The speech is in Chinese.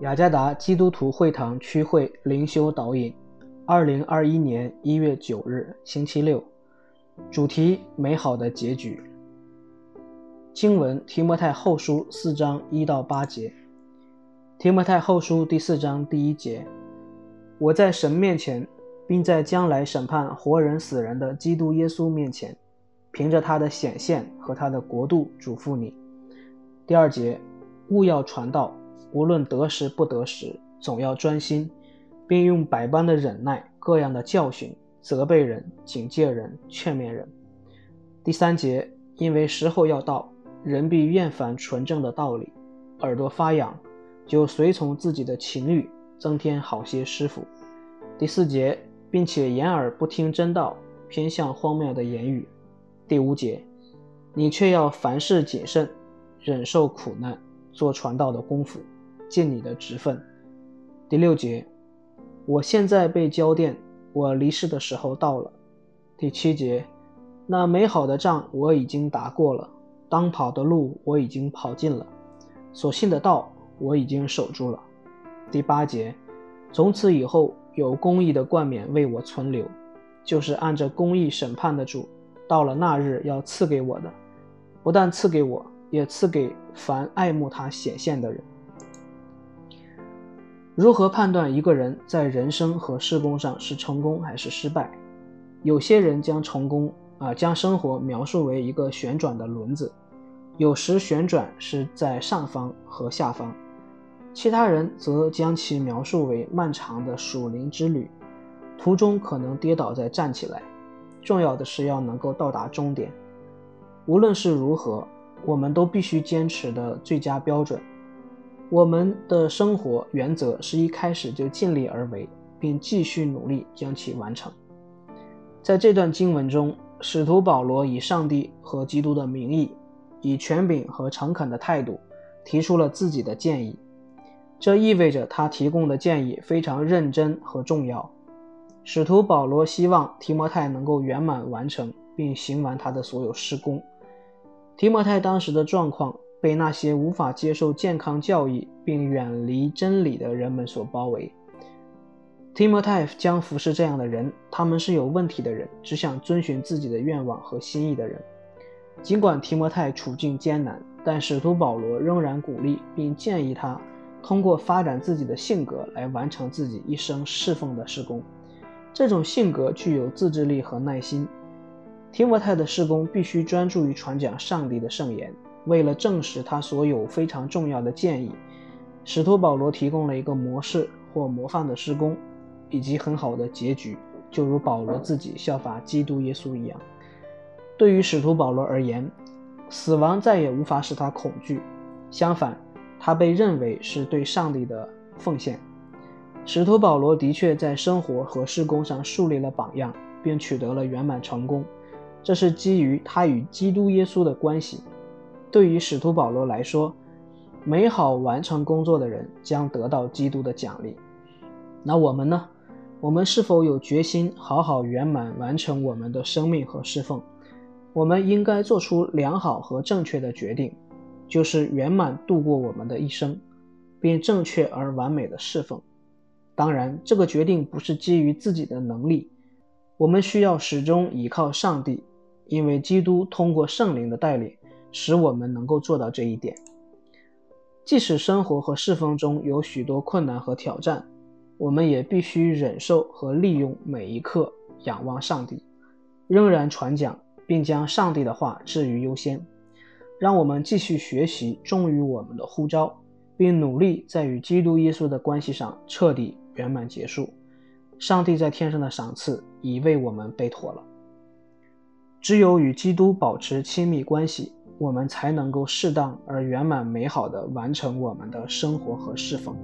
雅加达基督徒会堂区会灵修导引，二零二一年一月九日，星期六，主题：美好的结局。经文：提摩太后书四章一到八节。提摩太后书第四章第一节：我在神面前，并在将来审判活人死人的基督耶稣面前，凭着他的显现和他的国度，嘱咐你。第二节：勿要传道。无论得时不得时，总要专心，并用百般的忍耐、各样的教训，责备人、警戒人、劝勉人。第三节，因为时候要到，人必厌烦纯正的道理，耳朵发痒，就随从自己的情欲，增添好些师傅。第四节，并且掩耳不听真道，偏向荒谬的言语。第五节，你却要凡事谨慎，忍受苦难，做传道的功夫。尽你的职分。第六节，我现在被交电，我离世的时候到了。第七节，那美好的仗我已经打过了，当跑的路我已经跑尽了，所信的道我已经守住了。第八节，从此以后有公义的冠冕为我存留，就是按着公义审判的主，到了那日要赐给我的，不但赐给我，也赐给凡爱慕他显现的人。如何判断一个人在人生和事工上是成功还是失败？有些人将成功啊，将生活描述为一个旋转的轮子，有时旋转是在上方和下方；其他人则将其描述为漫长的属灵之旅，途中可能跌倒再站起来。重要的是要能够到达终点。无论是如何，我们都必须坚持的最佳标准。我们的生活原则是一开始就尽力而为，并继续努力将其完成。在这段经文中，使徒保罗以上帝和基督的名义，以权柄和诚恳的态度，提出了自己的建议。这意味着他提供的建议非常认真和重要。使徒保罗希望提摩太能够圆满完成并行完他的所有施工。提摩太当时的状况。被那些无法接受健康教义并远离真理的人们所包围。提摩太将服侍这样的人，他们是有问题的人，只想遵循自己的愿望和心意的人。尽管提摩太处境艰难，但使徒保罗仍然鼓励并建议他通过发展自己的性格来完成自己一生侍奉的事工。这种性格具有自制力和耐心。提摩太的事工必须专注于传讲上帝的圣言。为了证实他所有非常重要的建议，使徒保罗提供了一个模式或模范的施工，以及很好的结局，就如保罗自己效法基督耶稣一样。对于使徒保罗而言，死亡再也无法使他恐惧，相反，他被认为是对上帝的奉献。使徒保罗的确在生活和施工上树立了榜样，并取得了圆满成功，这是基于他与基督耶稣的关系。对于使徒保罗来说，美好完成工作的人将得到基督的奖励。那我们呢？我们是否有决心好好圆满完成我们的生命和侍奉？我们应该做出良好和正确的决定，就是圆满度过我们的一生，并正确而完美的侍奉。当然，这个决定不是基于自己的能力，我们需要始终依靠上帝，因为基督通过圣灵的带领。使我们能够做到这一点。即使生活和侍奉中有许多困难和挑战，我们也必须忍受和利用每一刻，仰望上帝，仍然传讲，并将上帝的话置于优先。让我们继续学习，忠于我们的呼召，并努力在与基督耶稣的关系上彻底圆满结束。上帝在天上的赏赐已为我们备妥了。只有与基督保持亲密关系。我们才能够适当而圆满美好的完成我们的生活和侍奉。